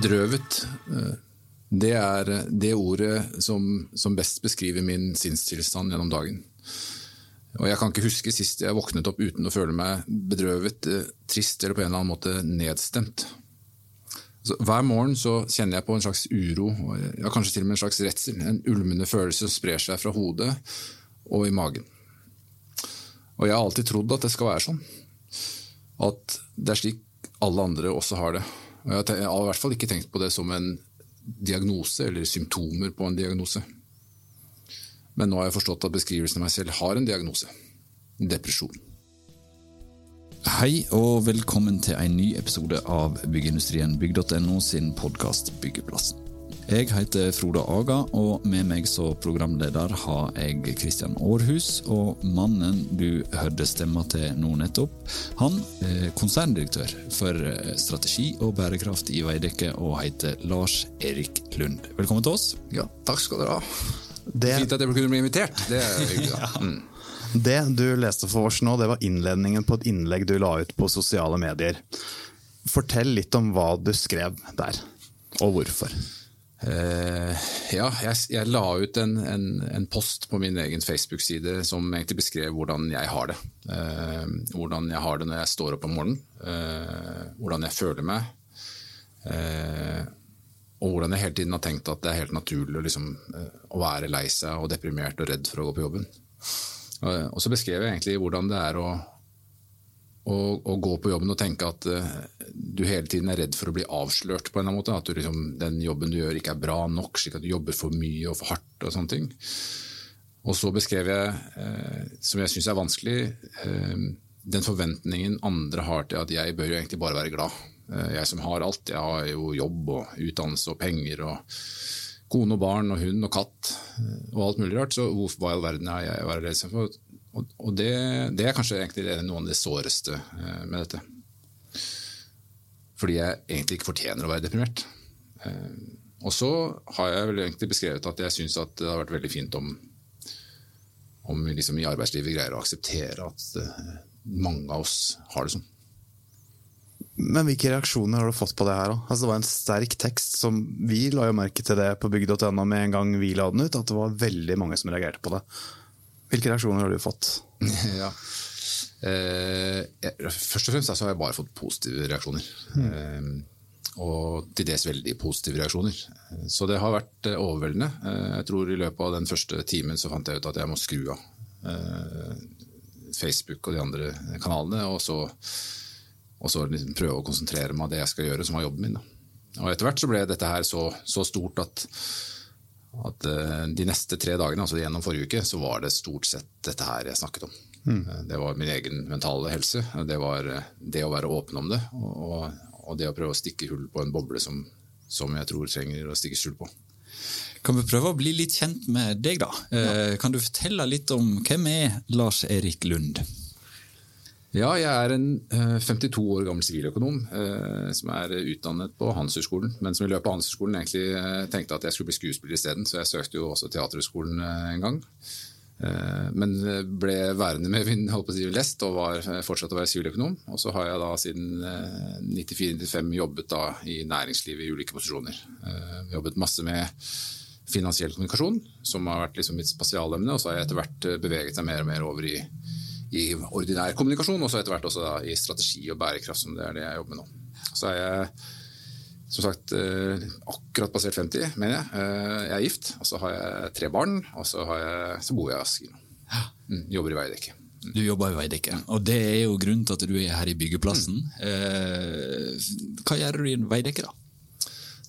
Bedrøvet. eh, Det er det ordet som, som best beskriver min sinnstilstand gjennom dagen. Og Jeg kan ikke huske sist jeg våknet opp uten å føle meg bedrøvet, eh, trist eller på en eller annen måte nedstemt. Så hver morgen så kjenner jeg på en slags uro, ja, kanskje til og med en slags redsel. En ulmende følelse som sprer seg fra hodet og i magen. Og jeg har alltid trodd at det skal være sånn. At det er slik alle andre også har det. Jeg har i hvert fall ikke tenkt på det som en diagnose eller symptomer på en diagnose. Men nå har jeg forstått at beskrivelsen av meg selv har en diagnose. Depresjon. Hei og velkommen til en ny episode av Byggeindustrien bygg.no sin podkast Byggeplassen. Jeg heter Frode Aga, og med meg som programleder har jeg Kristian Aarhus. Og mannen du hørte stemma til nå nettopp, han er konserndirektør for eh, strategi og bærekraft i Veidekke og heter Lars Erik Lund. Velkommen til oss. Ja, takk skal dere ha. Det, Fint at jeg kunne bli invitert. Det er hyggelig. ja. Mm. det du leste for oss nå, det var innledningen på et innlegg du la ut på sosiale medier. Fortell litt om hva du skrev der, og hvorfor. Eh, ja, jeg, jeg la ut en, en, en post på min egen Facebook-side som egentlig beskrev hvordan jeg har det. Uh, hvordan jeg har det når jeg står opp om morgenen. uh, hvordan jeg føler meg. Og hvordan jeg hele tiden har tenkt at det er helt naturlig å liksom, å være lei seg og deprimert og redd for å gå på jobben. Og så beskrev jeg egentlig hvordan det er å, å, å gå på jobben og tenke at uh, du hele tiden er redd for å bli avslørt på en eller annen måte. At du liksom, den jobben du gjør ikke er bra nok, slik at du jobber for mye og for hardt. Og sånne ting. Og så beskrev jeg, eh, som jeg syns er vanskelig, eh, den forventningen andre har til at jeg bør jo egentlig bare være glad. Jeg som har alt. Jeg har jo jobb og utdannelse og penger og kone og barn og hund og katt og alt mulig rart. Så hvorfor i all verden er jeg å være redd for? Og, og det, det er kanskje egentlig noe av det såreste eh, med dette. Fordi jeg egentlig ikke fortjener å være deprimert. Eh, Og så har jeg vel egentlig beskrevet at jeg syns det har vært veldig fint om, om vi liksom i arbeidslivet greier å akseptere at eh, mange av oss har det sånn. Men hvilke reaksjoner har du fått på det her? Altså, det var en sterk tekst som Vi la jo merke til det på bygg.no med en gang vi la den ut, at det var veldig mange som reagerte på det. Hvilke reaksjoner har du fått? ja. Eh, først og fremst altså, har jeg bare fått positive reaksjoner. Eh, og til dels veldig positive reaksjoner. Så det har vært eh, overveldende. Eh, jeg tror I løpet av den første timen så fant jeg ut at jeg må skru av eh, Facebook og de andre kanalene, og så, og så liksom prøve å konsentrere meg om det jeg skal gjøre, som var jobben min. Da. Og Etter hvert så ble dette her så, så stort at at eh, de neste tre dagene, altså gjennom forrige uke, så var det stort sett dette her jeg snakket om. Mm. Det var min egen mentale helse. Det var eh, det å være åpen om det, og, og det å prøve å stikke hull på en boble som, som jeg tror trenger å stikkes hull på. Kan vi prøve å bli litt kjent med deg, da? Ja. Kan du fortelle litt om hvem er Lars Erik Lund? Ja, jeg er en eh, 52 år gammel siviløkonom eh, som er utdannet på Handelshøyskolen, men som i løpet av Handelshøyskolen egentlig eh, tenkte at jeg skulle bli skuespiller isteden, så jeg søkte jo også Teaterhøgskolen eh, en gang. Eh, Men ble værende med min holdt på lest og var eh, fortsatt å være siviløkonom. Og så har jeg da siden eh, 94-95 jobbet da i næringslivet i ulike posisjoner. Eh, Jobbet masse med finansiell kommunikasjon, som har vært liksom mitt spesialemne, og så har jeg etter hvert eh, beveget seg mer og mer over i i ordinær kommunikasjon, og så etter hvert også da, i strategi og bærekraft, som det er det jeg jobber med nå. Så er jeg som sagt eh, akkurat passert 50, mener jeg. Eh, Jeg er gift, og så har jeg tre barn, og så, har jeg, så bor jeg i Asker nå. Mm, jobber i Veidekke. Du jobber i Veidekke, og det er jo grunnen til at du er her i byggeplassen. Eh, hva gjør du i Veidekke, da?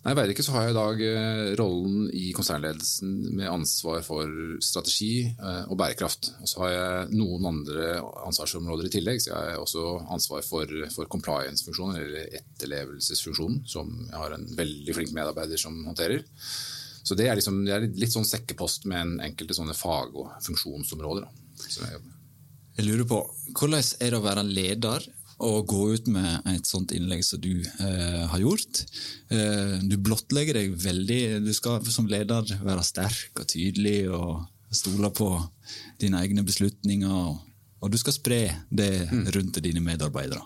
Nei, Verre ikke så har jeg i dag eh, rollen i konsernledelsen med ansvar for strategi eh, og bærekraft. Og så har jeg noen andre ansvarsområder i tillegg. Så jeg har også ansvar for, for compliance-funksjonen, eller etterlevelsesfunksjonen, som jeg har en veldig flink medarbeider som håndterer. Så det er, liksom, det er litt sånn sekkepost med en enkelte sånne fag- og funksjonsområder. Da, som jeg jobber med. Jeg lurer på, Hvordan er det å være leder og gå ut med et sånt innlegg som du eh, har gjort? Eh, du blottlegger deg veldig. Du skal som leder være sterk og tydelig og stole på dine egne beslutninger. Og, du skal spre det rundt til dine medarbeidere.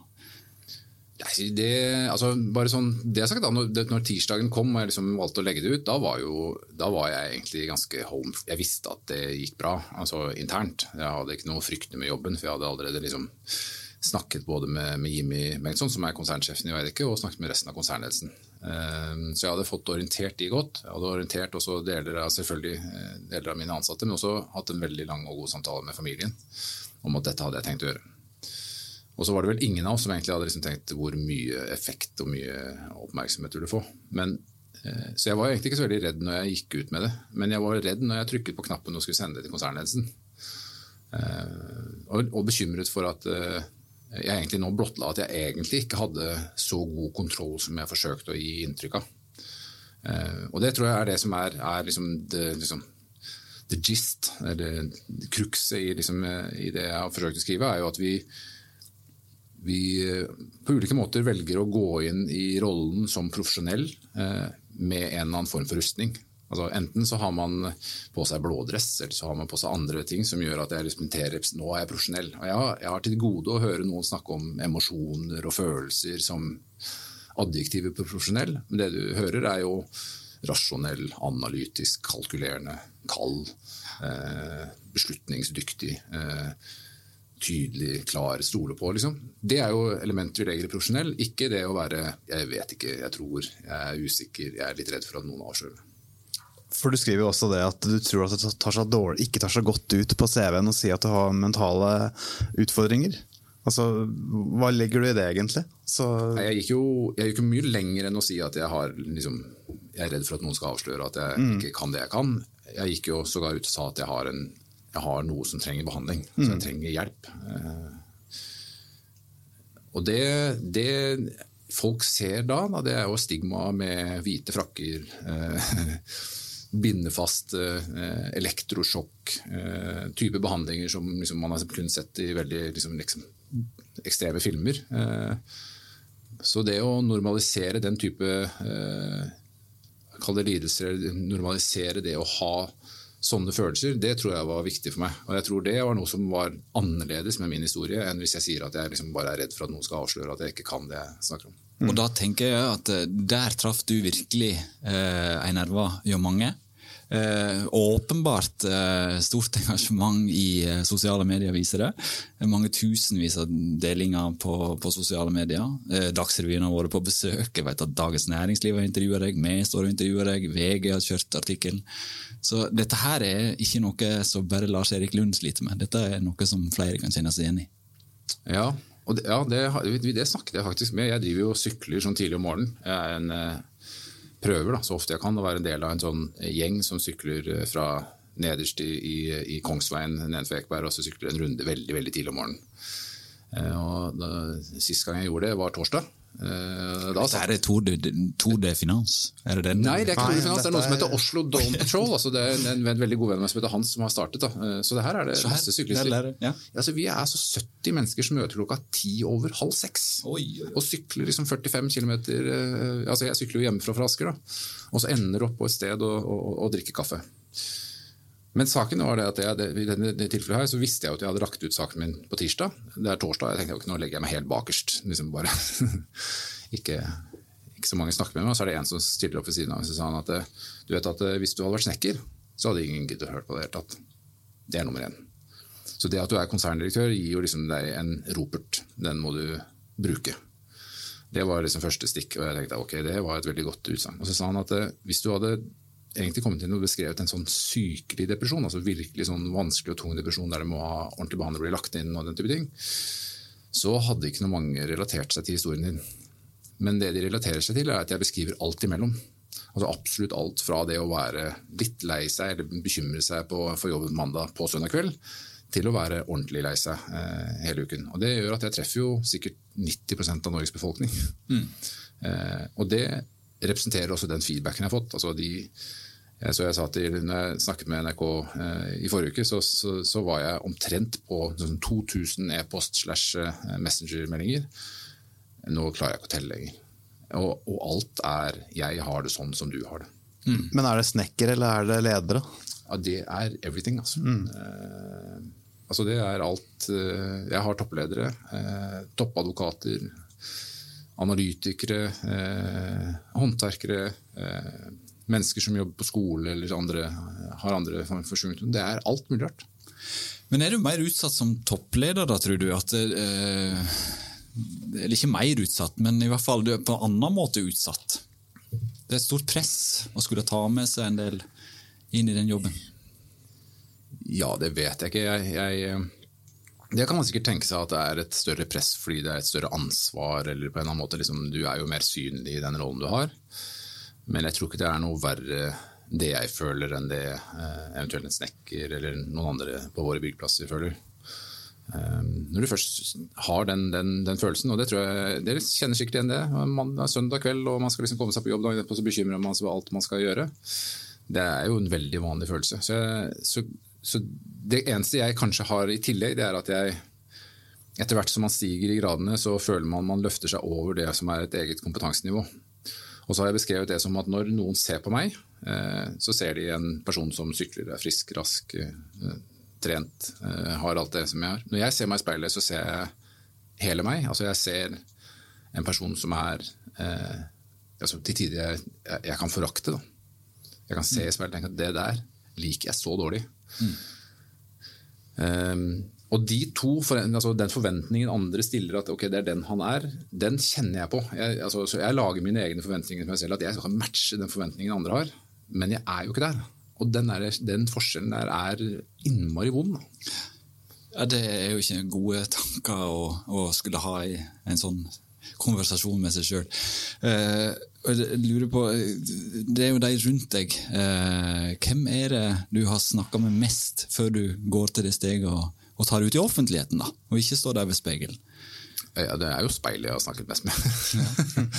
Det, altså, bare sånn, det jeg sagt, da, når, når tirsdagen kom og jeg liksom valgte å legge det ut, da var, jo, da var jeg egentlig ganske home. Jeg visste at det gikk bra, altså internt. Jeg hadde ikke noe å frykte med jobben, for jeg hadde allerede liksom snakket både med, med Jimmy Bengtsson, som er konsernsjefen i Veidekke, og snakket med resten av konsernledelsen. Eh, Så jeg hadde fått orientert de godt. Jeg hadde orientert også deler av, selvfølgelig, eh, deler av mine ansatte, men også hatt en veldig lang og god samtale med familien om at dette hadde jeg tenkt å gjøre. Og så var det vel ingen av oss som egentlig hadde liksom tenkt hvor mye effekt og mye oppmerksomhet du ville få. Men, eh, så jeg var egentlig ikke så veldig redd når jeg gikk ut med det. Men jeg var redd når jeg trykket på knappen og skulle sende det til konsernledelsen. Og, bekymret for at jeg egentlig nå blottla at jeg egentlig ikke hadde så god kontroll som jeg forsøkte å gi inntrykk av. Eh, og det tror jeg er det som er, er liksom det, liksom, the gist, eller krukset i, liksom, eh, i det jeg har forsøkt å skrive, er jo at vi, vi eh, på ulike måter velger å gå inn i rollen som profesjonell med en eller annen form for rustning. Altså, enten så har man på seg blådress, eller så har man på seg andre ting som gjør at jeg liksom nå er jeg profesjonell. Og jeg har, jeg har til gode å høre noen snakke om emosjoner og følelser som adjektive på profesjonell, men det du hører er jo rasjonell, analytisk, kalkulerende, kald, eh, beslutningsdyktig, eh, tydelig, klar, stole på. Liksom. Det er jo elementer vi legger i profesjonell, ikke det å være 'jeg vet ikke, jeg tror, jeg er usikker, jeg er litt redd for at noen avslører'. For du skriver jo også det at du tror at det tar seg dårlig, ikke tar seg godt ut på CV-en å si at du har mentale utfordringer. Altså, Hva legger du i det, egentlig? Så, Jeg gikk jo jeg gikk mye lenger enn å si at jeg, har, liksom, jeg er redd for at noen skal avsløre at jeg ikke kan det jeg kan. Jeg gikk jo sågar ut og sa at jeg har, en, jeg har noe som trenger behandling. Så jeg trenger hjelp. Eh, Og det, det folk ser da, da, det er jo stigma med hvite frakker, eh, binde fast, eh, elektrosjokk, eh, type behandlinger som liksom, man har kun sett i veldig liksom, liksom, ekstreme filmer. Eh, så det å normalisere den type Kall det lidelser, normalisere det å ha sånne følelser, det tror jeg var viktig for meg. Og jeg tror det var noe som var annerledes med min historie enn hvis jeg sier at jeg liksom bare er redd for at noen skal avsløre at jeg ikke kan det jeg snakker om. Og da tenker jeg at der traff du virkelig eh, nerve hjå mange. Åpenbart eh, stort engasjement i eh, sosiale medier, viser det. Eh, Mange tusenvis av delinger på, på sosiale medier. Eh, Dagsrevyen har vært på besøk. Jeg vet at Dagens Næringsliv har intervjua deg. Vi står og intervjuer deg. VG har kjørt artikkelen. Så dette her er ikke noe som bare Lars Erik Lund sliter med. Dette er noe som flere kan kjenne seg igjen i. Ja, og det, ja, det, det snakket jeg faktisk med. Jeg driver jo og sykler sånn tidlig om morgenen. Jeg er en, eh, prøver da, så ofte jeg kan å være en del av en sånn gjeng som sykler eh, fra nederst i, i, i Kongsveien nedenfor Ekeberg, og så sykler en runde veldig veldig tidlig om morgenen. Eh, Og da, Sist gang jeg gjorde det, var torsdag. Eh, Da satt her er Tour de, Tour de Finance. Er det den? Nei, det er ikke Tour de Finance, det er noe som heter er- Oslo Dome Patrol. Altså det er en, veldig god venn av meg som heter Hans som har startet. Da. Eh, Så det her er det her- masse syklister. ja. Altså, vi er altså 70 mennesker som møter klokka ti over halv seks. Og sykler liksom 45 km altså Jeg sykler jo hjemmefra fra Asker, da. Og så ender opp på et sted og, og, og drikker kaffe. Men saken var det at jeg, i denne tilfellet her så visste jeg at jeg hadde lagt ut saken min på tirsdag. Det er torsdag, jeg tenkte jo ikke nå legger jeg meg helt bakerst. liksom bare ikke, ikke så mange snakker med meg. Og så er det en som stiller opp ved siden av meg og sa at eh, du vet at eh, hvis du hadde vært snekker, så hadde ingen giddet å høre på det i det hele tatt. Det er nummer én. Så det at du er konserndirektør, gir jo liksom deg en ropert. Den må du bruke. Det var liksom første stikk, og jeg tenkte ok, det var et veldig godt utsagn. Og så sa han at eh, hvis du hadde egentlig kommet inn og beskrevet en sånn sykelig depresjon, altså virkelig sånn vanskelig og tung depresjon der det må ha ordentlig behandling og bli lagt inn og den type ting, så hadde ikke noe mange relatert seg til historien din. Men det de relaterer seg til, er at jeg beskriver alt imellom. Altså absolutt alt fra det å være litt lei seg eller bekymre seg på, for jobben mandag på søndag kveld, til å være ordentlig lei seg eh, hele uken. Og Det gjør at jeg treffer jo sikkert 90% av Norges befolkning. Eh, og det representerer også den feedbacken jeg har fått. Altså de, eh, så jeg sa til, når jeg snakket med NRK eh, i forrige uke, så, så, så var jeg omtrent på sånn 2000 e-post slash eh, messenger-meldinger. Nå klarer jeg ikke å telle lenger. Og, og alt er 'jeg har det sånn som du har det'. Men er det snekker, eller er det ledere? Ja, det er everything, altså. Eh, altså det er alt eh, Jeg har toppledere, eh, toppadvokater, analytikere, eh, håndverkere, eh, mennesker som jobber på skole eller andre, har andre former for sykdom. Det er alt mulig rart. Men er du mer utsatt som toppleder, da, tror du? At, eh, eller ikke mer utsatt, men i hvert fall du er på en annen måte utsatt. Det er et stort press å skulle ta med seg en del inn i den jobben. Ja, det vet jeg ikke. Jeg, jeg, det kan man sikkert tenke seg at det er et større press fordi det er et større ansvar. eller på en eller annen måte liksom, Du er jo mer synlig i den rollen du har. Men jeg tror ikke det er noe verre det jeg føler, enn det eh, eventuelt en snekker eller noen andre på våre byggeplasser føler. Um, når du først har den, den, den, følelsen, og det tror jeg dere kjenner sikkert igjen det man, er Søndag kveld og man skal liksom komme seg på jobb etterpå, så bekymrer man seg for alt man skal gjøre. Det er jo en veldig vanlig følelse. Så, så, så, det eneste jeg kanskje har i tillegg, det er at jeg etter hvert som man stiger i gradene, så føler man man løfter seg over det som er et eget kompetansenivå. Og så har jeg beskrevet det som at når noen ser på meg, eh, så ser de en person som sykler, er frisk, rask, eh, trent, eh, har alt det som jeg har. Når jeg ser meg i speilet, så ser jeg hele meg. Altså jeg ser en person som er altså Til tider jeg, jeg kan forakte. Da. Jeg kan se i speilet og tenke at det der liker jeg så dårlig. Mm. Um, og de to, altså Den forventningen andre stiller at ok, det er den han er, den kjenner jeg på. Jeg, altså, jeg lager mine egne forventninger til meg selv, at jeg skal matche den forventningen andre har. Men jeg er jo ikke der. Og den, er, den forskjellen der er innmari vond. Ja, Det er jo ikke gode tanker å, å skulle ha i en sånn konversasjon med seg sjøl. Eh, jeg lurer på, Det er jo de rundt deg. Eh, hvem er det du har snakka med mest før du går til det steget og og tar det ut i offentligheten, da, og ikke står der ved speilet. Ja, det er jo speilet jeg har snakket mest med.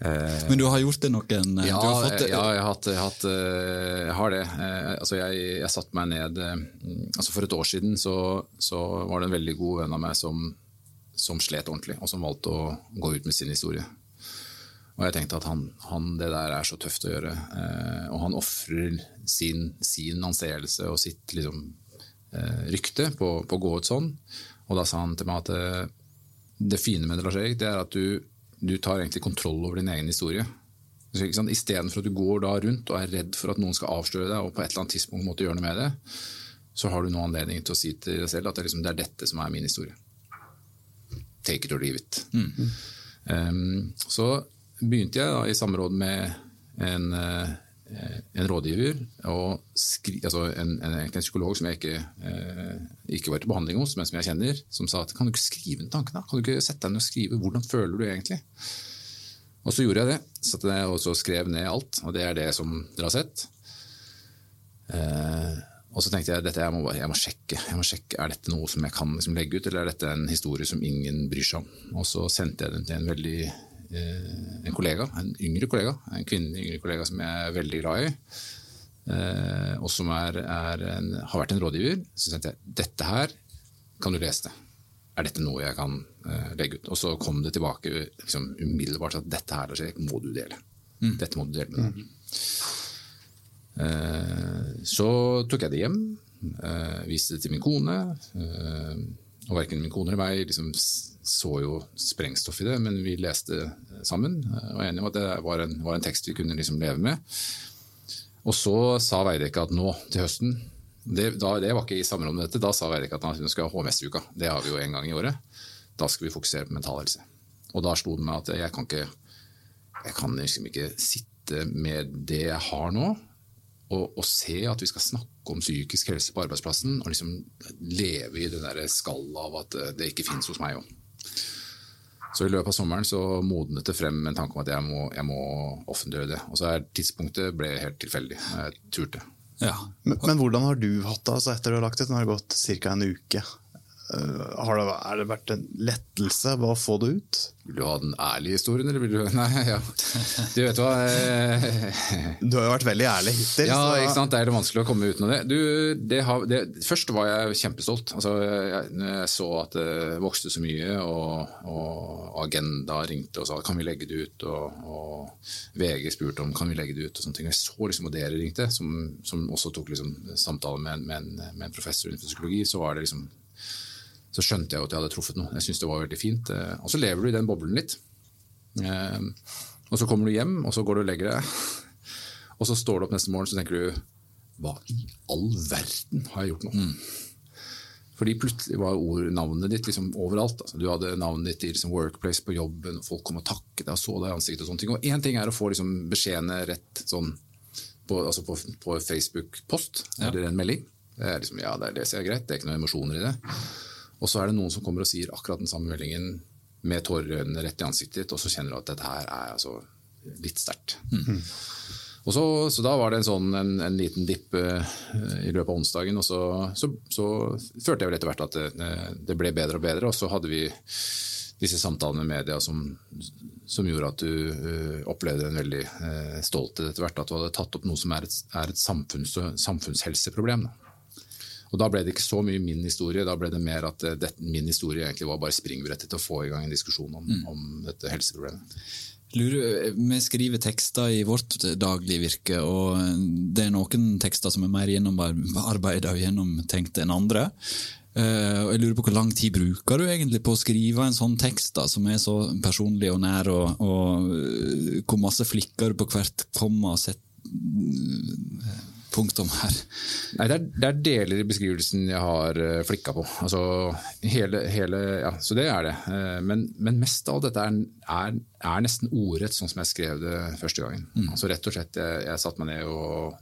Men du har gjort det noen Ja, det. ja jeg, har hatt, jeg, har hatt, eh, jeg, har det. Eh, altså jeg, jeg satte meg ned eh, altså For et år siden så, så, var det en veldig god venn av meg som, som, slet ordentlig, og som valgte å gå ut med sin historie. Og jeg tenkte at han, han, det der er så tøft å gjøre. Og han ofrer sin, sin anseelse og sitt liksom, Eh, rykte på, på, å gå ut sånn. Og da sa han til meg at det, eh, det fine med det Lars Erik, det er at du, du tar egentlig kontroll over din egen historie. Istedenfor at du går da rundt og er redd for at noen skal avsløre deg og på et eller annet tidspunkt måtte gjøre noe med det, så har du nå anledning til å si til deg selv at det er, liksom, det er dette som er min historie. Take it or leave it. Mm. Um, så begynte jeg da i samråd med en Eh, en rådgiver skri, altså en, en, en, psykolog som jeg ikke, eh, ikke, var til behandling hos, men som jeg kjenner, som sa at kan du ikke skrive ned tankene? Kan du ikke sette deg ned og skrive hvordan føler du egentlig? Og så gjorde jeg det. Satte ned og skrev ned alt, og det er det som dere har sett. Eh, og så tenkte jeg at jeg, må, jeg må sjekke. Jeg må sjekke, Er dette noe som jeg kan liksom legge ut, eller er dette en historie som ingen bryr seg om? Og så sendte jeg den til en veldig en kollega, en yngre kollega, en kvinnelig yngre kollega som jeg er veldig glad i. Eh, og som er, er en, har vært en rådgiver. Så tenkte jeg dette her kan du lese det. Er dette noe jeg kan uh, legge ut? Og så kom det tilbake liksom, umiddelbart at dette her skjer, må du dele. Mm. Dette må du dele med noen. Mm. Så tok jeg det hjem, viste det til min kone. og verken min kone eller meg liksom, så jo sprengstoff i det, men vi leste sammen og var enige om at det var en, var en tekst vi kunne liksom leve med. Og så sa Veidekke at nå til høsten det, da, det, var ikke i samråd med dette. Da sa Veidekke at han skulle ha HMS-uka. Det har vi jo en gang i året. Da skal vi fokusere på mental helse. Og da slo det meg at jeg kan ikke, jeg kan liksom ikke sitte med det jeg har nå, og, og, se at vi skal snakke om psykisk helse på arbeidsplassen, og liksom leve i der skallet av at det ikke finnes hos meg òg. Så i løpet av sommeren så modnet det frem en tanke om at jeg må, jeg må offentliggjøre det. Og så er tidspunktet ble helt tilfeldig. Jeg turte. Ja. Men, men, hvordan har du hatt det altså etter du har lagt ut? Nå har det gått ca. en uke. Eh, har det, er det vært en lettelse å få det ut? Vil du ha den ærlige historien, eller vil du Nei, ja. Du vet hva eh, Du har jo vært veldig ærlig hittil. Ja, så... ikke sant? det er det vanskelig å komme utenom det. Du, det, har, det først var jeg kjempestolt. Altså, jeg, når jeg så at det vokste så mye, og, og Agenda ringte og sa kan vi legge det ut, og, og, VG spurte om kan vi legge det ut. og sånne ting. Jeg så liksom, og dere ringte, som, som også tok liksom, samtale med, med, en, med en professor innenfor psykologi, så var det liksom så skjønte jeg at jeg hadde truffet noe. Jeg syntes det var veldig fint. Eh, og så lever du i den boblen litt. Eh, og så kommer du hjem, og så går du og legger deg. Og så står du opp neste morgen så tenker du Hva i all verden har jeg gjort nå? Fordi plutselig var ord, navnet ditt liksom overalt. Altså, du hadde navnet ditt i liksom workplace på jobben, og folk kom og takket deg og så deg i ansiktet. Og sånne ting. Og én ting er å få liksom beskjedene rett sånn på, altså på, på Facebook-post eller en melding. Det er liksom, ja, det, er det som er greit, det er ikke noen emosjoner i det. Og så er det noen som kommer og sier akkurat den samme meldingen med tårer i øynene rett i ansiktet ditt, og så kjenner du at dette her er altså litt sterkt. Og så, så da var det en, sånn, en, en liten dipp uh, i løpet av onsdagen, og så, så, så følte jeg vel etter hvert at det, det ble bedre og bedre. Og så hadde vi disse samtalene med media som, som gjorde at du uh, opplevde en veldig uh, stolthet etter hvert. At du hadde tatt opp noe som er et, er et samfunns, samfunnshelseproblem. Da. Og Da ble det ikke så mye min historie, da ble det mer at uh, det, min historie egentlig var bare springbrettet til å få i gang en diskusjon om, Mm. om dette helseproblemet. Lurer, vi skriver tekster i vårt daglige virke, og det er noen tekster som er mer gjennomarbeida og gjennomtenkt enn andre. Eh, jeg lurer på Hvor lang tid bruker du egentlig på å skrive en sånn tekst da, som er så personlig og nær, og, og eh, hvor masse flikker du på hvert komma og sett eh, punktum her? Nei, det er, det er deler i beskrivelsen jeg har uh, flikka på. Altså, hele, hele, ja, så det er det. Eh, men, men mest av dette er, er, er nesten ordrett sånn som jeg skrev det første gangen. Altså rett og slett, Jeg, jeg satte meg ned og,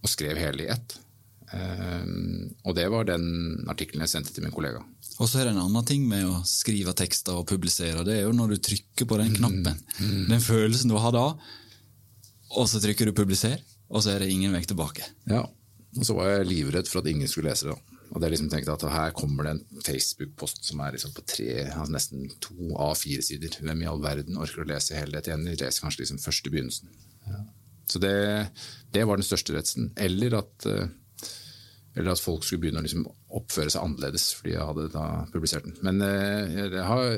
og skrev hele i ett. Um, og det var den artikkelen jeg sendte til min kollega. Og så er det en annen ting med å skrive tekster og publisere. Det er jo når du trykker på den knappen. Den følelsen du har da, og så trykker du 'publiser', og så er det ingen vei tilbake. Ja, Og så var jeg livredd for at ingen skulle lese det. Og det liksom tenkte at Her kommer det en Facebook-post som er liksom på tre, altså nesten to av fire sider. Hvem i all verden orker å lese hele dette igjen? De leser kanskje liksom første begynnelsen. Så det, det var den største redselen. Eller at, eh, eller at folk skulle begynne å liksom oppføre seg annerledes fordi jeg hadde da publisert den. Men eh, jeg har,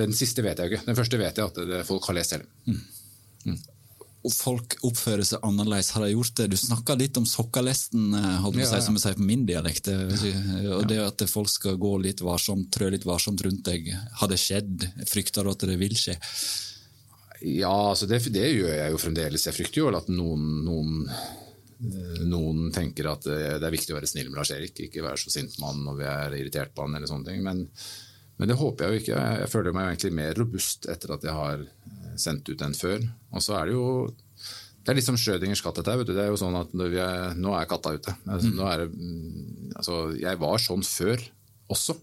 den siste vet jeg ikke. Den første vet jeg at folk har lest hele. Og folk oppfører seg annerledes. Har de gjort det? Du snakka litt om sokkalesten, eh, holdt på å si, som vi sier på min dialekt. Jeg Og det at folk skal gå litt varsomt, trø litt varsomt rundt deg. Har det skjedd? Frykter du at det vil skje? Ja, altså det, det gjør jeg jo fremdeles. Jeg frykter jo at noen, noen, eh, noen tenker at eh, det er viktig å være snill med Lars-Erik, ikke være så sint med han når vi er irritert på han eller sånne ting. Men, men det håper jeg jo ikke. Jeg føler meg egentlig mer robust etter at jeg har sendt ut enn før. Og så er det jo det er litt som Schrødingers katt. Dette, her, vet du. Det er jo sånn at vi er, Nå er katta ute. Altså, nå er det, mm, altså, jeg var sånn før også.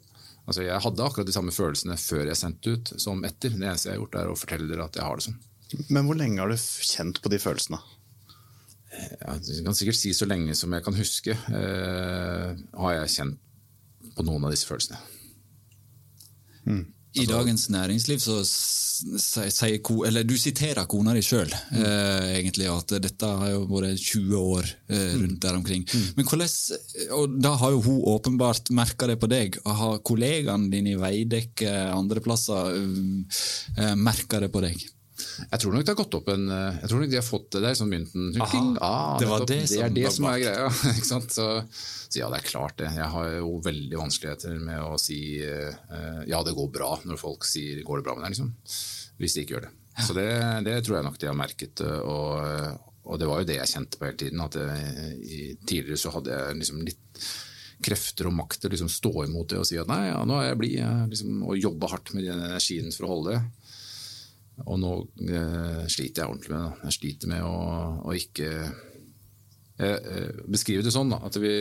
Altså, jeg hadde akkurat de samme følelsene før jeg sendte ut som etter. Det eneste jeg har gjort, er å fortelle dere at jeg har det sånn. Men hvor lenge har du kjent på de følelsene? Ja, jeg kan sikkert si så lenge som jeg kan huske, eh, har jeg kjent på noen av disse følelsene. I Dagens Næringsliv så sier ko- eller du siterer kona di sjøl, eh, egentlig, at dette har jo vært 20 år eh, rundt der omkring. Men hvordan, og Da har jo hun åpenbart merka det på deg. Har kollegaene dine i Veidekke andre plasser uh, merka det på deg? Jeg tror nok det har gått opp en eh, Jeg tror nok de har fått det der som mynten Aha, ah, det var det, det er det som er greia. ikke? Så, så ja, det er klart det. Jeg har jo veldig vanskeligheter med å si eh, ja, det går bra, når folk sier går det bra med deg, liksom. Hvis de ikke gjør det. Så det, det tror jeg nok de har merket. eh, Og, og det var jo det jeg kjente på hele tiden. at jeg, i, Tidligere så hadde jeg liksom litt krefter og makt til å liksom stå imot det og si at nei, ja, nå er jeg blid, liksom, og jobbe hardt med den energien for å holde det. Og nå eh, sliter jeg ordentlig med det. Jeg sliter med å, å ikke eh, eh, Beskrive det sånn da, at vi,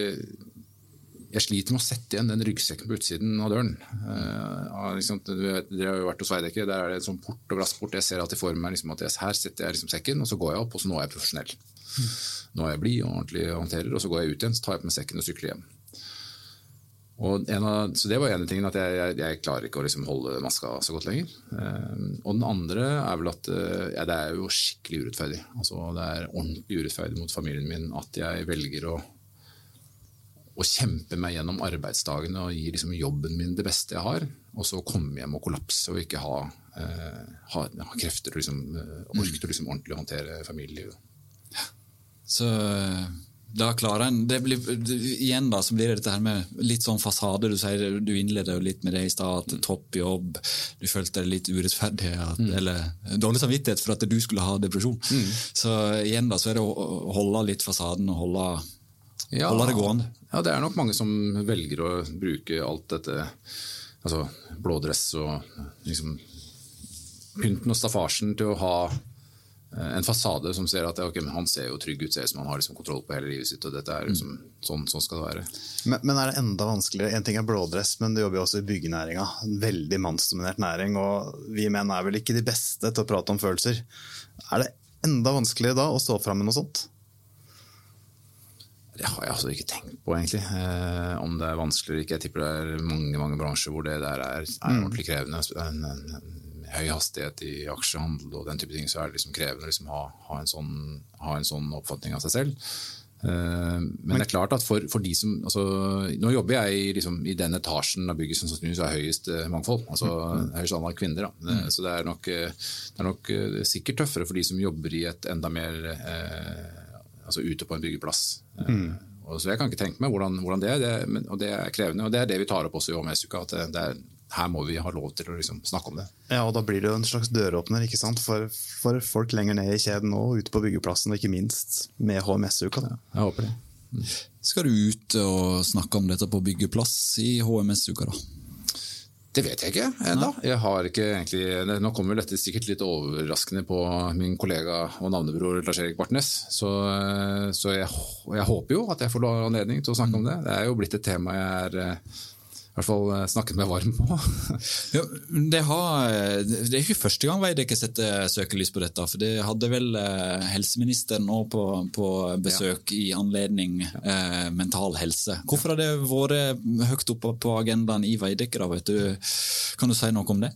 jeg sliter med å sette igjen den ryggsekken på utsiden av døren. Eh, liksom, dere har jo vært hos Veidekke, der er det en sånn port og glassport. Jeg ser alltid for meg liksom, at jeg, her setter jeg liksom sekken, og så går jeg opp, og så nå er jeg profesjonell. Nå er jeg blid og ordentlig håndterer, og så går jeg ut igjen, så tar jeg på meg sekken og sykler hjem. Av, så Det var en av tingene at jeg, jeg, jeg klarer ikke å liksom holde maska så godt lenger. Um, og den andre er vel at uh, ja, det er jo skikkelig urettferdig. Altså, det er ordentlig urettferdig mot familien min at jeg velger å, å kjempe meg gjennom arbeidsdagene og gi liksom jobben min det beste jeg har, og så komme hjem og kollapse og ikke ha, uh, ha, ha krefter og liksom, uh, ork til liksom ordentlig håndtere familielivet. Så eh, Da klarer en, det blir, Igjen da, så blir det dette her med litt sånn fasade. Du sier, du innleder jo litt med det i stad, at topp jobb, du følte deg litt urettferdig, at, mm. eller dårlig samvittighet for at du skulle ha depresjon. Mm. Så igjen da, så er det å holde litt fasaden og holde, ja, holde det gående. Ja, det er nok mange som velger å bruke alt dette, altså blådress og liksom pynten og staffasjen til å ha en fasade som ser at okay, han ser jo trygg ut, ser ut som han har liksom kontroll på hele livet sitt. og dette er liksom, sånn, sånn, skal det være. Men, men, er det enda vanskeligere? En ting er blådress, men du jobber jo også i byggenæringa. En veldig mannsdominert næring. og Vi menn er vel ikke de beste til å prate om følelser. Er det enda vanskeligere da å stå fram med noe sånt? Det har jeg altså ikke tenkt på, egentlig. Eh, om det er vanskelig eller ikke. Jeg tipper det er mange mange bransjer hvor det der er, er mm. ordentlig krevende. En, en, en, høy hastighet i aksjehandel og den type ting, så er det liksom krevende å liksom ha, ha, en sånn, ha, en sånn, oppfatning av seg selv. Uh, men det er klart at for, for de som altså, Nå jobber jeg i, liksom, i den etasjen av bygget som sannsynligvis har høyest uh, mangfold. altså mm. høyest antall kvinner. Da. Mm. Så det er, nok, det er nok sikkert tøffere for de som jobber i et enda mer altså ute på en byggeplass. Mm. så Jeg kan ikke tenke meg hvordan, hvordan det er, det, men, og det er krevende. og Det er det vi tar opp også i HMS-uka. at det er her må vi ha lov til å liksom snakke om det. Ja, og Da blir det jo en slags døråpner ikke sant? For, for folk lenger ned i kjeden og ute på byggeplassen, og ikke minst med HMS-uka. Ja, jeg håper det. Mm. Skal du ut og snakke om dette på byggeplass i HMS-uka, da? Det vet jeg ikke ennå. Nå kommer dette sikkert litt overraskende på min kollega og navnebror Lars-Erik Bartnes. Så, så jeg, jeg, håper jo at jeg får anledning til å snakke om det. Det er jo blitt et tema jeg er hvert fall eh, snakket meg varm på. ja, det, har, det, er ikke første gang Veidekke setter søkelys på dette. for Det hadde vel eh, helseministeren nå på, på besøk ja. i anledning eh, mental helse. Hvorfor har det vært høyt oppe på agendaen i Veidekke? Kan du si noe om det?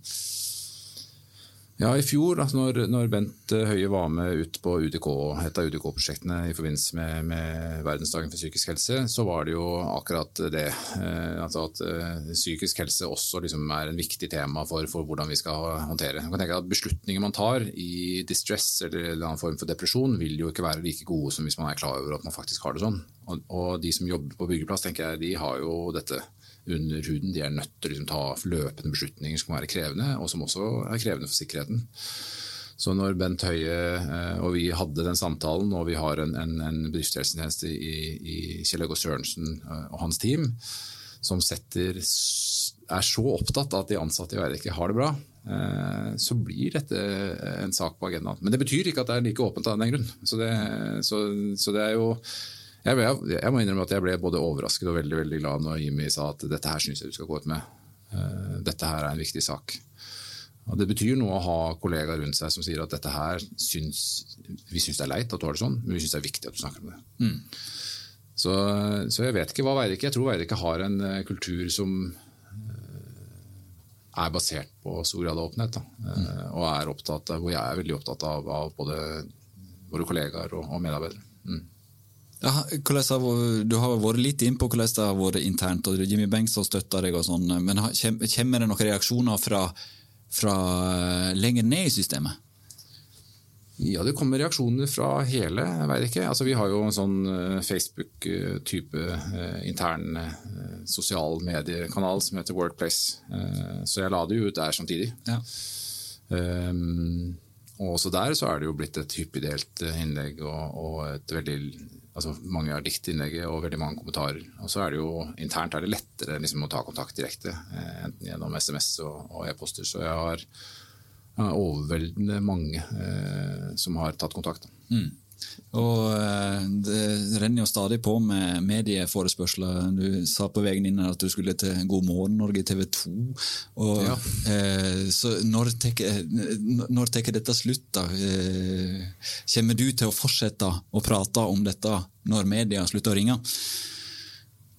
Ja, I fjor, altså når, når, Bent Høie var med ut på UDK, et av UDK-prosjektene i forbindelse med, med, verdensdagen for psykisk helse, så var det jo akkurat det. Eh, altså at eh, psykisk helse også liksom er en viktig tema for, for, hvordan vi skal håndtere. Man kan tenke at Beslutninger man tar i distress eller en annen form for depresjon, vil jo ikke være like gode som hvis man er klar over at man faktisk har det sånn. Og, og de som jobber på byggeplass, tenker jeg, de har jo dette under huden. De er nødt til å liksom, ta løpende beslutninger som kan være krevende, og som også er krevende for sikkerheten. Så når Bent Høie eh, og vi hadde den samtalen, og vi har en, en, en bedriftshelsetjeneste i, i Kjell Øgå Sørensen eh, og hans team, som setter, er så opptatt av at de ansatte i Veidekke har det bra, eh, så blir dette en sak på agendaen. Men det betyr ikke at det er like åpent av den grunn. Så det, så, så det er jo jeg, ble, jeg, må innrømme at jeg ble både overrasket og veldig veldig glad når Jimmy sa at dette her syns jeg du skal gå ut med. Uh, dette her er en viktig sak. Og Det betyr noe å ha kollegaer rundt seg som sier at dette her syns, vi syns det er leit at du har det sånn, men vi syns det er viktig at du snakker om det. Mm. Så, så, jeg vet ikke hva Veidekke Jeg tror Veidekke har en uh, kultur som uh, er basert på stor grad av åpenhet. Mm. Og er opptatt, hvor jeg er veldig opptatt av, av både våre kollegaer og, og medarbeidere. Mm. Ja, du har vært litt inn på hvordan det har vært internt, og Jimmy Bengtsson støtter deg. og sånn, Men kommer det noen reaksjoner fra, fra eh, lenger ned i systemet? Ja, det kommer reaksjoner fra hele, jeg ikke. Altså, vi har jo en sånn eh, Facebook-type uh, intern sosial mediekanal som heter Workplace. Så jeg la det jo ut der samtidig. Ja. Um, og også der så er det jo blitt et hyppig delt innlegg og, og et veldig altså mange har dikt innlegget og veldig mange kommentarer. Og så er det jo internt er det lettere liksom, å ta kontakt direkte, eh, enten gjennom SMS og, og e-poster. Så jeg har, jeg har, overveldende mange eh, som har tatt kontakt. Mm. Og eh, Det renner jo stadig på med medieforespørsler. Du sa på veien inn at du skulle til God morgen Norge TV 2. Og, ja. eh, så når tar dette slutt? da? Eh, kommer du til å fortsette å prate om dette når media slutter å ringe?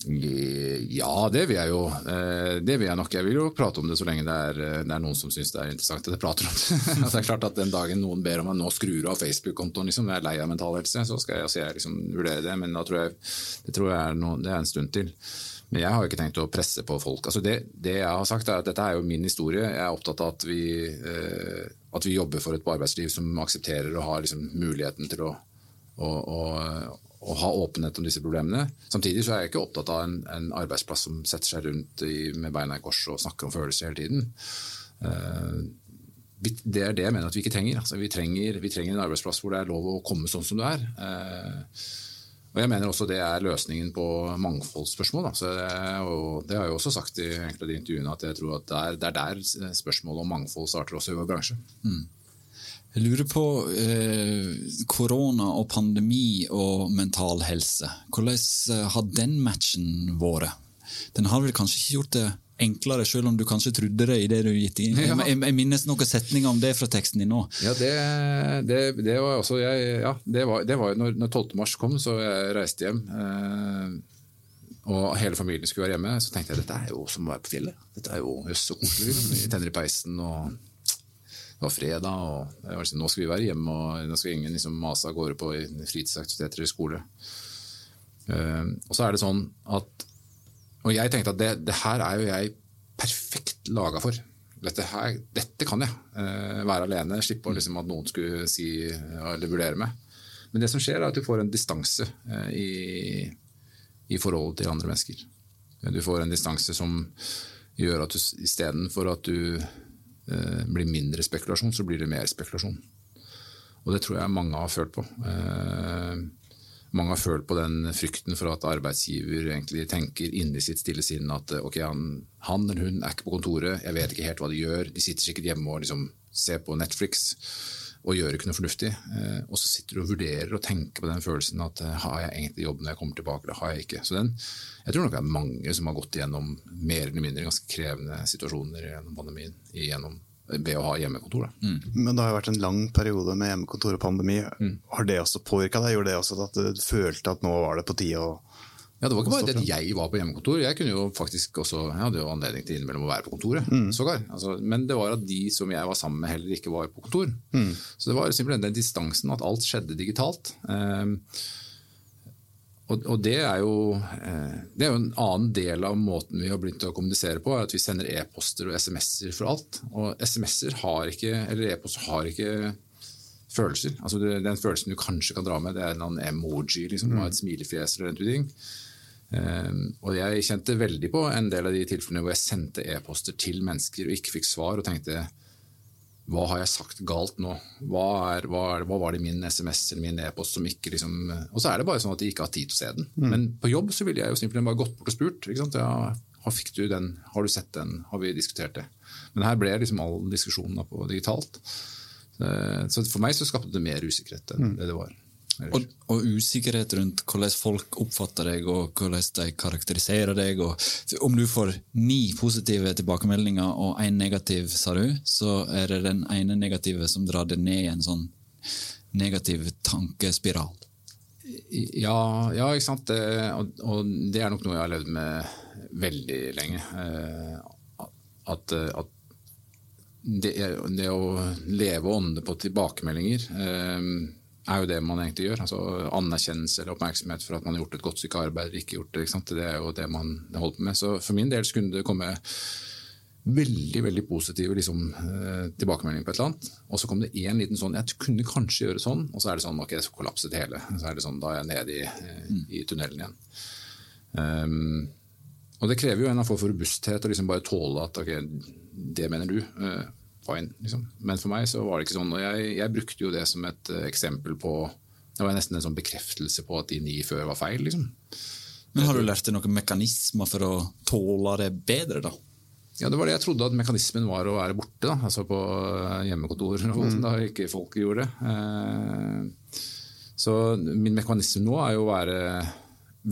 Ja, det vil jeg jo. Eh, det vil jeg nok. Jeg vil jo prate om det så lenge det er, eh, det er noen som syns det er interessant jeg prater om det. det er klart at Den dagen noen ber om at nå skrur av Facebook-kontoen, liksom, jeg er lei av mental helse, så skal jeg, altså, jeg liksom vurdere det. Men da tror jeg, det tror jeg er, noe, det er en stund til. Men jeg har jo ikke tenkt å presse på folk. Altså det, det, jeg har sagt er at Dette er jo min historie. Jeg er opptatt av at vi, eh, at vi jobber for et arbeidsliv som aksepterer og har liksom muligheten til å, å, å, å ha åpenhet om disse problemene. Samtidig så er jeg ikke opptatt av en, en arbeidsplass som setter seg rundt i, med beina i kors og snakker om følelser hele tiden. Uh, det er det jeg mener at vi ikke trenger. Altså, vi, trenger vi trenger en arbeidsplass hvor det er lov å komme sånn som du er. Uh, og jeg mener også det er løsningen på mangfoldsspørsmål. Det, det, har jeg også sagt i enkelte av de intervjuene, at jeg tror at det er, det er der spørsmålet om mangfold starter også i vår bransje. Mm. Jeg lurer på eh, korona og pandemi og mental helse. Hvordan eh, har den matchen vært? Den har vel kanskje ikke gjort det enklere, selv om du kanskje trodde det i det du gitt inn. Ja. Jeg, jeg, minnes noen setninger om det fra teksten din nå. Ja, det, det, det var også jeg, ja, det var, det var når, når 12. mars kom, så jeg reiste hjem. Eh, og hele familien skulle være hjemme, så tenkte jeg dette er jo som å være på fjellet. Dette er jo så koselig. Vi tenner i peisen, og det var fredag, og var sånn, nå skal vi være hjemme, og nå skal ingen liksom mase av gårde på fritidsaktiviteter eller skole. Uh, og så er det sånn at og jeg tenkte at det, det her er jo jeg perfekt laga for. Dette, her, dette, kan jeg. Uh, være alene, slippe liksom, at noen skulle si eller vurdere meg. Men det som skjer, er at du får en distanse uh, i, i forholdet til andre mennesker. Du får en distanse som gjør at du istedenfor at du blir mindre spekulasjon, så blir det mer spekulasjon. Og det tror jeg mange har følt på. Uh, mange har følt på den frykten for at arbeidsgiver egentlig tenker inni sitt stille sinn at ok, han, han, eller hun er ikke på kontoret, jeg vet ikke helt hva de gjør, de sitter sikkert hjemme og liksom ser på Netflix og gjør ikke noe fornuftig. Eh, og så sitter du og vurderer og tenker på den følelsen at eh, har jeg egentlig jobb når jeg kommer tilbake, eller har jeg ikke. Så den, jeg tror nok det er mange som har gått igjennom mer eller mindre ganske krevende situasjoner gjennom pandemien. Igjennom ved å ha hjemmekontor. Mm. Men det har jo vært en lang periode med hjemmekontor og pandemi. Mm. Har det også påvirka deg? Gjorde det også at du følte at nå var det på tide å ja, Det var ikke bare det at jeg var på hjemmekontor. Jeg kunne jo faktisk også, jeg hadde jo anledning til innimellom å være på kontoret. Mm. sågar. Altså, men det var at de som jeg var sammen med, heller ikke var på kontor. Mm. Så det var simpelthen den distansen at alt skjedde digitalt. Um, og, og det, er jo, eh, det er jo en annen del av måten vi har begynt å kommunisere på, at vi sender e-poster og SMS-er for alt. Og SMS-er har ikke, eller e-poster har ikke følelser. Altså Den følelsen du kanskje kan dra med, det er en emoji, liksom, mm. et smilefjes eller den type ting. Um, og jeg kjente veldig på en del av de tilfellene hvor jeg sendte e-poster til mennesker og ikke fikk svar, og tenkte hva har jeg sagt galt nå? Hva, er, hva, er, hva var det i min SMS eller min e-post som ikke liksom Og så er det bare sånn at de ikke har tid til å se den. Mm. Men på jobb så ville jeg jo simpelthen bare gått bort og spurt. Ja, har, fikk du den? Har du sett den? Har vi diskutert det? Men her ble liksom all diskusjonen på digitalt. Så for meg så skapte det mer usikkerhet enn mm. det det var. Og, og, usikkerhet rundt hvordan folk oppfatter deg og hvordan de karakteriserer deg. om du får ni positive tilbakemeldinger og én negativ, sa du, så er det den ene negative som drar det ned i en sånn negativ tankespiral. Ja, ja ikke sant. Det, og, og, det er nok noe jeg har levd med veldig lenge. Eh, at, at det, det, å leve og ånde på tilbakemeldinger eh, er jo det man egentlig gjør. altså Anerkjennelse eller oppmerksomhet for at man har gjort et godt stykke arbeid eller ikke gjort det. Ikke det er jo det man holder på med. Så for min del kunne det komme veldig veldig positive liksom, eh, tilbakemeldinger på et eller annet. Og så kom det én liten sånn Jeg kunne kanskje gjøre sånn, og så er det sånn ok, så kollapset det hele. Så er det sånn, Da er jeg nede i, eh, i tunnelen igjen. Um, og det krever jo en form for robusthet å liksom bare tåle at ok, det mener du. Uh, fine. Liksom. Men for meg så var det ikke sånn. og jeg, jeg brukte jo det som et uh, eksempel på Det var nesten en sånn bekreftelse på at de ni før var feil. liksom. Men Har du lært deg noen mekanismer for å tåle det bedre, da? Ja, Det var det jeg trodde at mekanismen var å være borte. da, altså På eh, hjemmekontor, mm. da ikke folk gjorde det. Uh, så min mekanisme nå er jo å være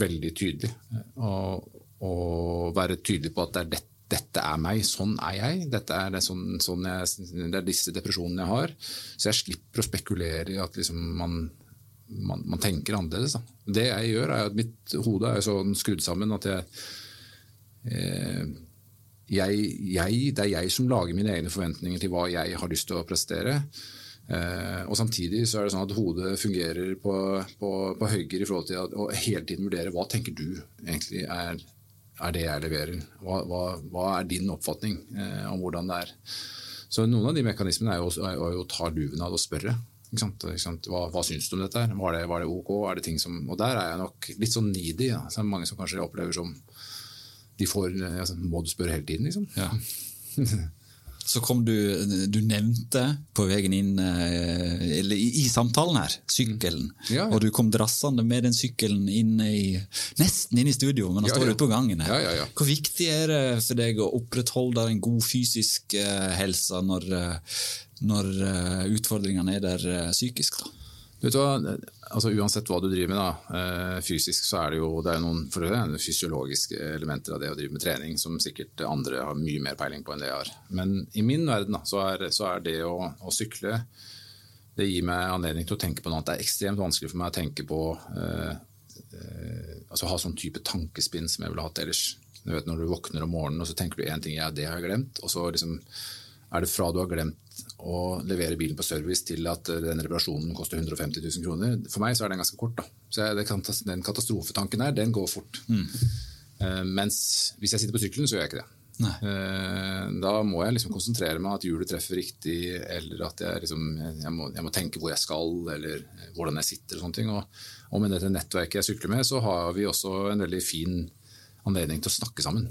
veldig tydelig. Og, og være tydelig på at det er dette dette er meg, sånn er jeg. Dette er det, sånn, sånn jeg, det er disse depresjonene jeg har. Så jeg slipper å spekulere i at liksom man, man, man, tenker annerledes. Da. Det jeg gjør, er at mitt hode er sånn skrudd sammen at jeg, eh, jeg, jeg, Det er jeg som lager mine egne forventninger til hva jeg har lyst til å prestere. Eh, og Samtidig så er det sånn at hodet fungerer på, på, på høyre i forhold til å hele tiden vurdere hva tenker du egentlig er er det jeg leverer? Hva, hva, hva er din oppfatning eh, om hvordan det er? Så Noen av de mekanismene er jo, er jo å ta luven av og spørre. Ikke sant? Ikke sant? Hva, hva syns du om dette? her? Var det, var det ok? Er det ting som, og der er jeg nok litt sånn needy. Ja. Så er mange som kanskje opplever som de får, altså, Må du spørre hele tiden, liksom? Ja. Så kom du Du nevnte på veien inn eh, eller i, i samtalen her, sykkelen. Ja, ja. Og du kom drassende med den sykkelen inn i, nesten inn i studio, men den Ja, står ja. ute på gangen. her. Hvor viktig er det for deg å opprettholde en god fysisk eh, helse når, eh, når utfordringene er der psykisk? da? Vet du hva, altså Uansett hva du driver med, da, eh, fysisk så er det jo det er noen for det fysiologiske elementer av det å drive med trening som sikkert andre har mye mer peiling på enn det jeg har. Men i min verden da, så er, så er det å, å sykle det gir meg anledning til å tenke på noe annet. Det er ekstremt vanskelig for meg å tenke på eh, eh, altså ha sånn type tankespinn som jeg ville hatt ellers. Du vet, når du våkner om morgenen og så tenker du én ting, ja, det har jeg glemt. Og så liksom er det fra du har glemt å levere bilen på service til at eh, den reparasjonen koster 150 000 kroner. For meg så er den ganske kort. da. Så det Den katastrofetanken der, den går fort. Mm. mens hvis jeg sitter på sykkelen, så gjør jeg ikke det. Nei. Eh, Da må jeg liksom konsentrere meg at hjulet treffer riktig, eller at jeg, liksom, jeg, må, jeg må tenke hvor jeg skal, eller hvordan jeg sitter. Og sånne ting. Og, og med dette nettverket jeg sykler med, så har vi også en veldig fin anledning til å snakke sammen.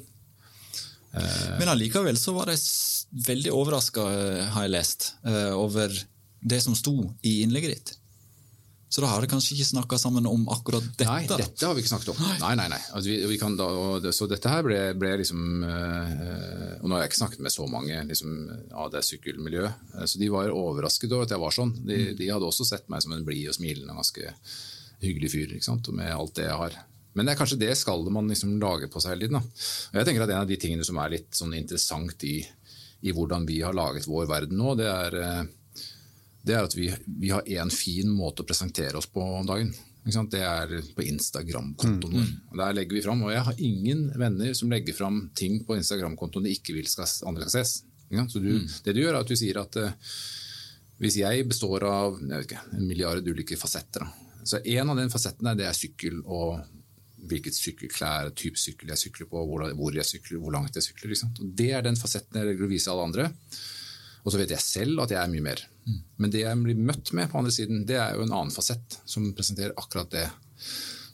Men allikevel så var s- veldig overraska, har jeg lest, eh, over det som sto i innlegget ditt. Så da har dere kanskje ikke snakka sammen om akkurat dette? Nei, dette har vi ikke snakket om. Nei, nei, nei. Altså, vi, vi kan da, det, så dette her ble, ble liksom øh, Og nå har jeg ikke snakket med så mange liksom, av det sykkelmiljøet, eh, så de var overrasket over at jeg var sånn. De, de hadde også sett meg som en blid og smilende og ganske hyggelig fyr ikke sant? med alt det jeg har. Men det er kanskje det skallet man liksom lager på seg hele tiden. Da. Og jeg tenker at En av de tingene som er litt sånn interessant i, i hvordan vi har laget vår verden nå, det er eh, det er at vi, vi har én fin måte å presentere oss på om dagen. Det er på Instagram-kontoen vår. Mm. Der legger vi fram, og jeg har ingen venner som legger fram ting på Instagram-kontoen de ikke vil skal, andre skal ses. Så du, Det du gjør, er at du sier at eh, hvis jeg består av jeg ikke, en milliard ulike fasetter, da. så en av den fasettene det er sykkel og hvilket sykkelklær, type sykkel jeg sykler på, hvor, hvor jeg sykler, hvor langt jeg sykler. Det er den fasetten jeg vil vise alle andre. Og så vet jeg selv at jeg er mye mer. Men det jeg blir møtt med på andre siden, det er jo en annen fasett som presenterer akkurat det.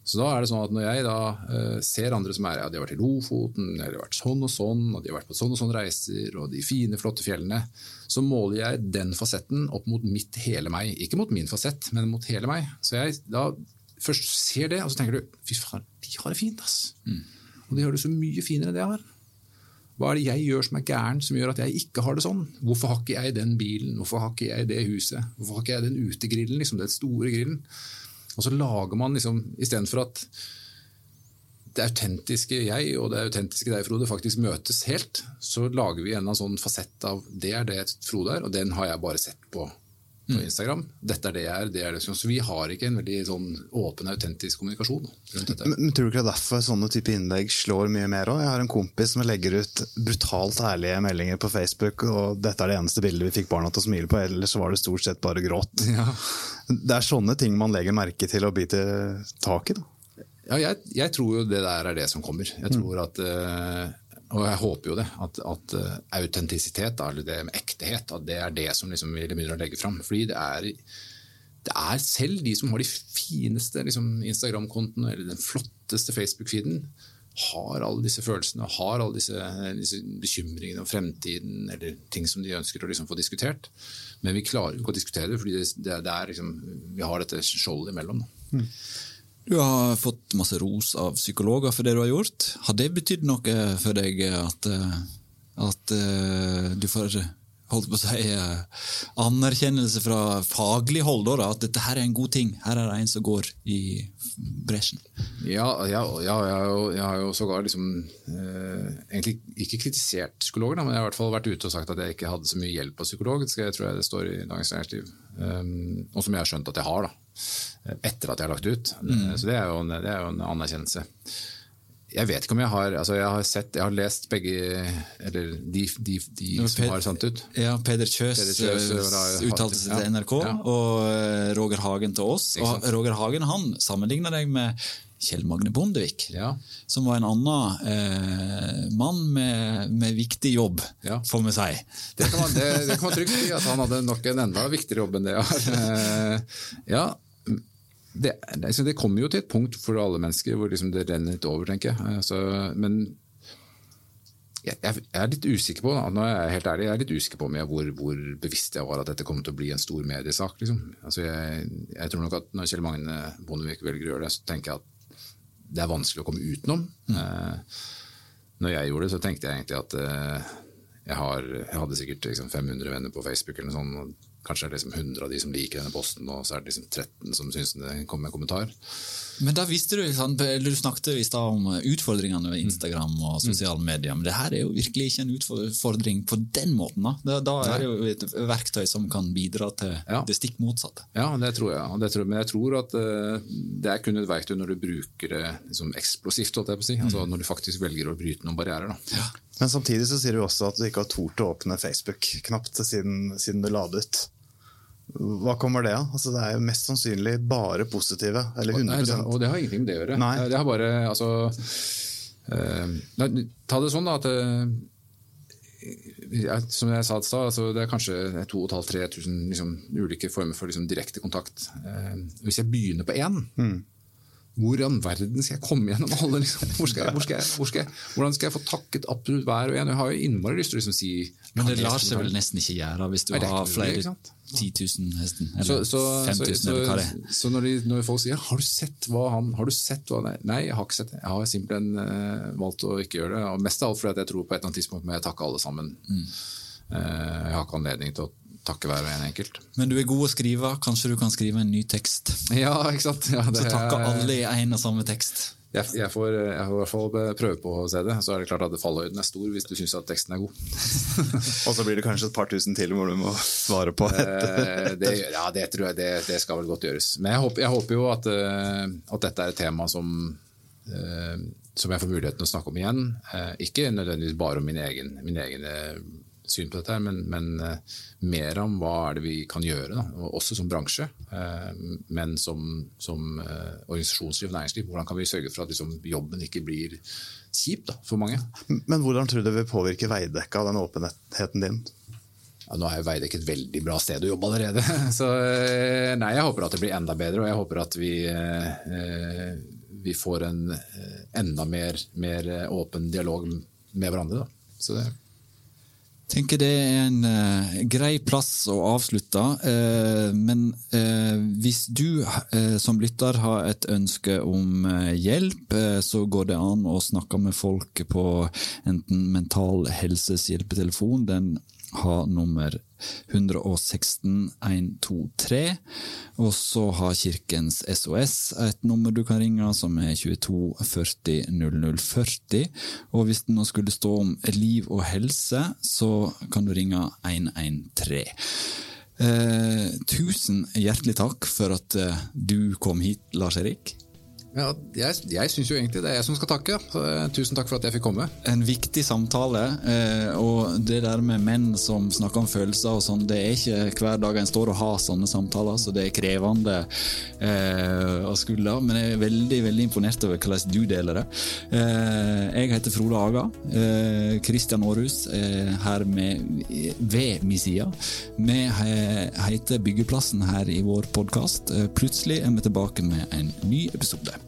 Så da er det sånn at når jeg da uh, ser andre som er ja, de har vært i Lofoten, eller de har vært sånn og sånn, og de har vært på sånn og sånn reiser, og de fine, flotte fjellene, så måler jeg den fasetten opp mot mitt hele meg. Ikke mot min fasett, men mot hele meg. Så jeg da først ser det, og så tenker du fy faen, de har det fint, ass. Og de har det så mye finere enn det jeg har. Hva er det jeg gjør som er gæren, som gjør at jeg ikke har det sånn? Hvorfor har ikke jeg den bilen? Hvorfor har ikke jeg det huset? Hvorfor har ikke jeg den utegrillen, liksom, den store grillen? Og så lager man liksom, istedenfor at det autentiske jeg og det autentiske deg, Frode, faktisk møtes helt, så lager vi en eller annen sånn fasett av det er det Frode er, og den har jeg bare sett på, på Instagram. Dette er det jeg er, det er det. Så vi har ikke en veldig sånn åpen, autentisk kommunikasjon rundt dette. Men, men tror du ikke det er derfor sånne type innlegg slår mye mer òg? Jeg har en kompis som legger ut brutalt ærlige meldinger på Facebook, og dette er det eneste bildet vi fikk barna til å smile på, ellers var det stort sett bare gråt. Ja. Det er sånne ting man legger merke til og biter tak i. da. Ja, jeg, jeg tror jo det der er det som kommer. Jeg tror at, eh, og jeg håper jo det, at, at eh, autentisitet, eller det med ektehet, at det er det som liksom vi begynner å legge fram. Fordi det er, det er selv de som har de fineste liksom, Instagram-kontoene eller den flotteste Facebook-feeden, har alle disse følelsene, har alle disse, disse bekymringene om fremtiden eller ting som de ønsker å liksom få diskutert. Men vi klarer jo ikke å diskutere det, fordi det, det, er liksom, vi har dette skjoldet imellom. Da. Du har fått masse ros av psykologer for det du har gjort. Har det betydd noe for deg at, eh, at eh, du får holdt på å si, eh, anerkjennelse fra faglig hold, da, at dette her er en god ting? Her er det en som går i bresjen. Ja, ja, ja jeg, har jo, jeg har jo sågar liksom, eh, egentlig ikke kritisert psykologer, da, men jeg har i hvert fall vært ute og sagt at jeg ikke hadde så mye hjelp av psykolog. Det tror jeg det står i Dagens Næringsliv. Um, og som jeg har skjønt at jeg har, da, etter at jeg har lagt ut. Mm. Så det er, jo en, det er jo en anerkjennelse. Jeg vet ikke om jeg har altså Jeg har sett, jeg har lest begge Eller de, de, de som Ped- har sendt ut. Ja, Peder Kjøs Peder Kjøs, eh, uttalte seg til NRK, Ja. og eh, Roger Hagen til oss. Og? Roger Hagen han sammenligna deg med Kjell Magne Bondevik, Ja. som var en annen eh, mann med, med viktig jobb, Ja. får vi si. Det kan man, det, det kan man trygt si, at han hadde nok en enda viktigere jobb enn det jeg har. Eh, Ja, det, det, det kommer jo til et punkt for alle mennesker hvor liksom det renner litt over, tenker jeg. Altså, men jeg, jeg er litt usikker på nå er jeg helt ærlig, jeg er litt usikker på hvor, hvor bevisst jeg var at dette kom til å bli en stor mediesak. Liksom. Altså, jeg, jeg tror nok at Når Kjell Magne Bondevik velger å gjøre det, så tenker jeg at det er vanskelig å komme utenom. Eh, når jeg gjorde det, så tenkte jeg egentlig at eh, jeg, har, jeg hadde sikkert liksom 500 venner på Facebook, eller noe sånt, kanskje er det liksom 100 av de som liker denne posten, og så er det liksom 13 som syns det kommer med en kommentar. Men da visste du, eller du snakket i stad om utfordringene ved Instagram og sosiale medier, men det her er jo virkelig ikke en utfordring på den måten. Da, da, er det jo et verktøy som kan bidra til Ja. det stikk motsatte. Ja, det tror jeg. Det tror, men jeg tror at eh, det er kun et verktøy når du bruker det liksom eksplosivt, holdt jeg på å si. Altså når du faktisk velger å bryte noen barrierer. Da. Men samtidig så sier du også at du ikke har tort å åpne Facebook knapt siden, siden du la det ut. Hva kommer det av? Altså, det er jo mest sannsynlig bare positive. Eller Og, 100 nei, det, og det har ingenting med det å gjøre. Nei. Det har bare, altså, uh, nei, Ta det sånn da at uh, jeg, som jeg sa i stad, altså, det er kanskje 2500-3000 liksom, ulike former for liksom, direkte kontakt. Uh, hvis jeg begynner på én, hvor i all verden skal jeg komme gjennom alle? Liksom? Hvor skal jeg, hvor skal jeg, hvor skal jeg, hvordan skal jeg få takket absolutt hver og en? Jeg har jo innmari lyst til å liksom, si Men det lar seg vel nesten ikke gjøre hvis du er har flere ikke sant? 10 000 hesten, eller så, 5000, så, eller hva det er. så, så når, de, når folk sier har du sett hva han har du sett hva han nei jeg har ikke sett det. Jeg har simpelthen uh, valgt å ikke gjøre det. Og mest av alt fordi at jeg tror på et eller annet tidspunkt må jeg takke alle sammen. Mm. Uh, jeg har ikke anledning til å takke hver og en enkelt. Men du er god å skrive, kanskje du kan skrive en ny tekst? Ja, ikke sant? Ja, det Så takker er- alle i en og samme tekst. Jeg, jeg, får, jeg får i hvert fall prøve på å se det. Så er det klart at fallhøyden er stor hvis du syns at teksten er god. Og så blir det kanskje et par tusen til hvor du må svare på. Eh, det, ja, det tror jeg det, det skal vel godt gjøres. Men jeg håper, jeg håper jo at, eh, at dette er et tema som, eh, som jeg får muligheten å snakke om igjen. Eh, Ikke nødvendigvis bare om min egen, min egen eh, syn på dette, men, men eh, mer om hva er det vi kan gjøre, da, også som bransje. eh, Men som, som eh, organisasjonsliv og næringsliv. Hvordan kan vi sørge for at liksom, jobben ikke blir kjip da, for mange? Men hvordan tror du det vil påvirke Veidekke av den åpenheten din? Ja, nå er jo Veidekke et veldig bra sted å jobbe allerede. Så nei, jeg håper at det blir enda bedre, og jeg håper at vi, vi får en enda mer, mer åpen dialog med hverandre. Da. Så det, tenker det er en uh, grei plass å avslutte, Uh, men uh, hvis du som lytter har et ønske om hjelp, så går det an å snakke med folk på enten Mental Helses hjelpetelefon, den har nummer 116 123, og så har Kirkens SOS et nummer du kan ringe, som er 22 40 0040. Og hvis det nå skulle stå om liv og helse, så kan du ringe 113. Eh, tusen hjertelig takk for at eh, du kom hit, Lars Erik. Ja, jeg jeg syns jo egentlig det er jeg som skal takke. Så, eh, tusen takk for at jeg fikk komme. En viktig samtale, eh, og det der med menn som snakker om følelser og sånn, det er ikke hver dag en står og har sånne samtaler, så det er krevende eh, å skulle, men jeg er veldig veldig imponert over hvordan du deler det. Jeg heter Frode Aga. Christian Aarhus er her med, ved min side. Vi heter Byggeplassen her i vår podkast. Plutselig er vi tilbake med en ny episode.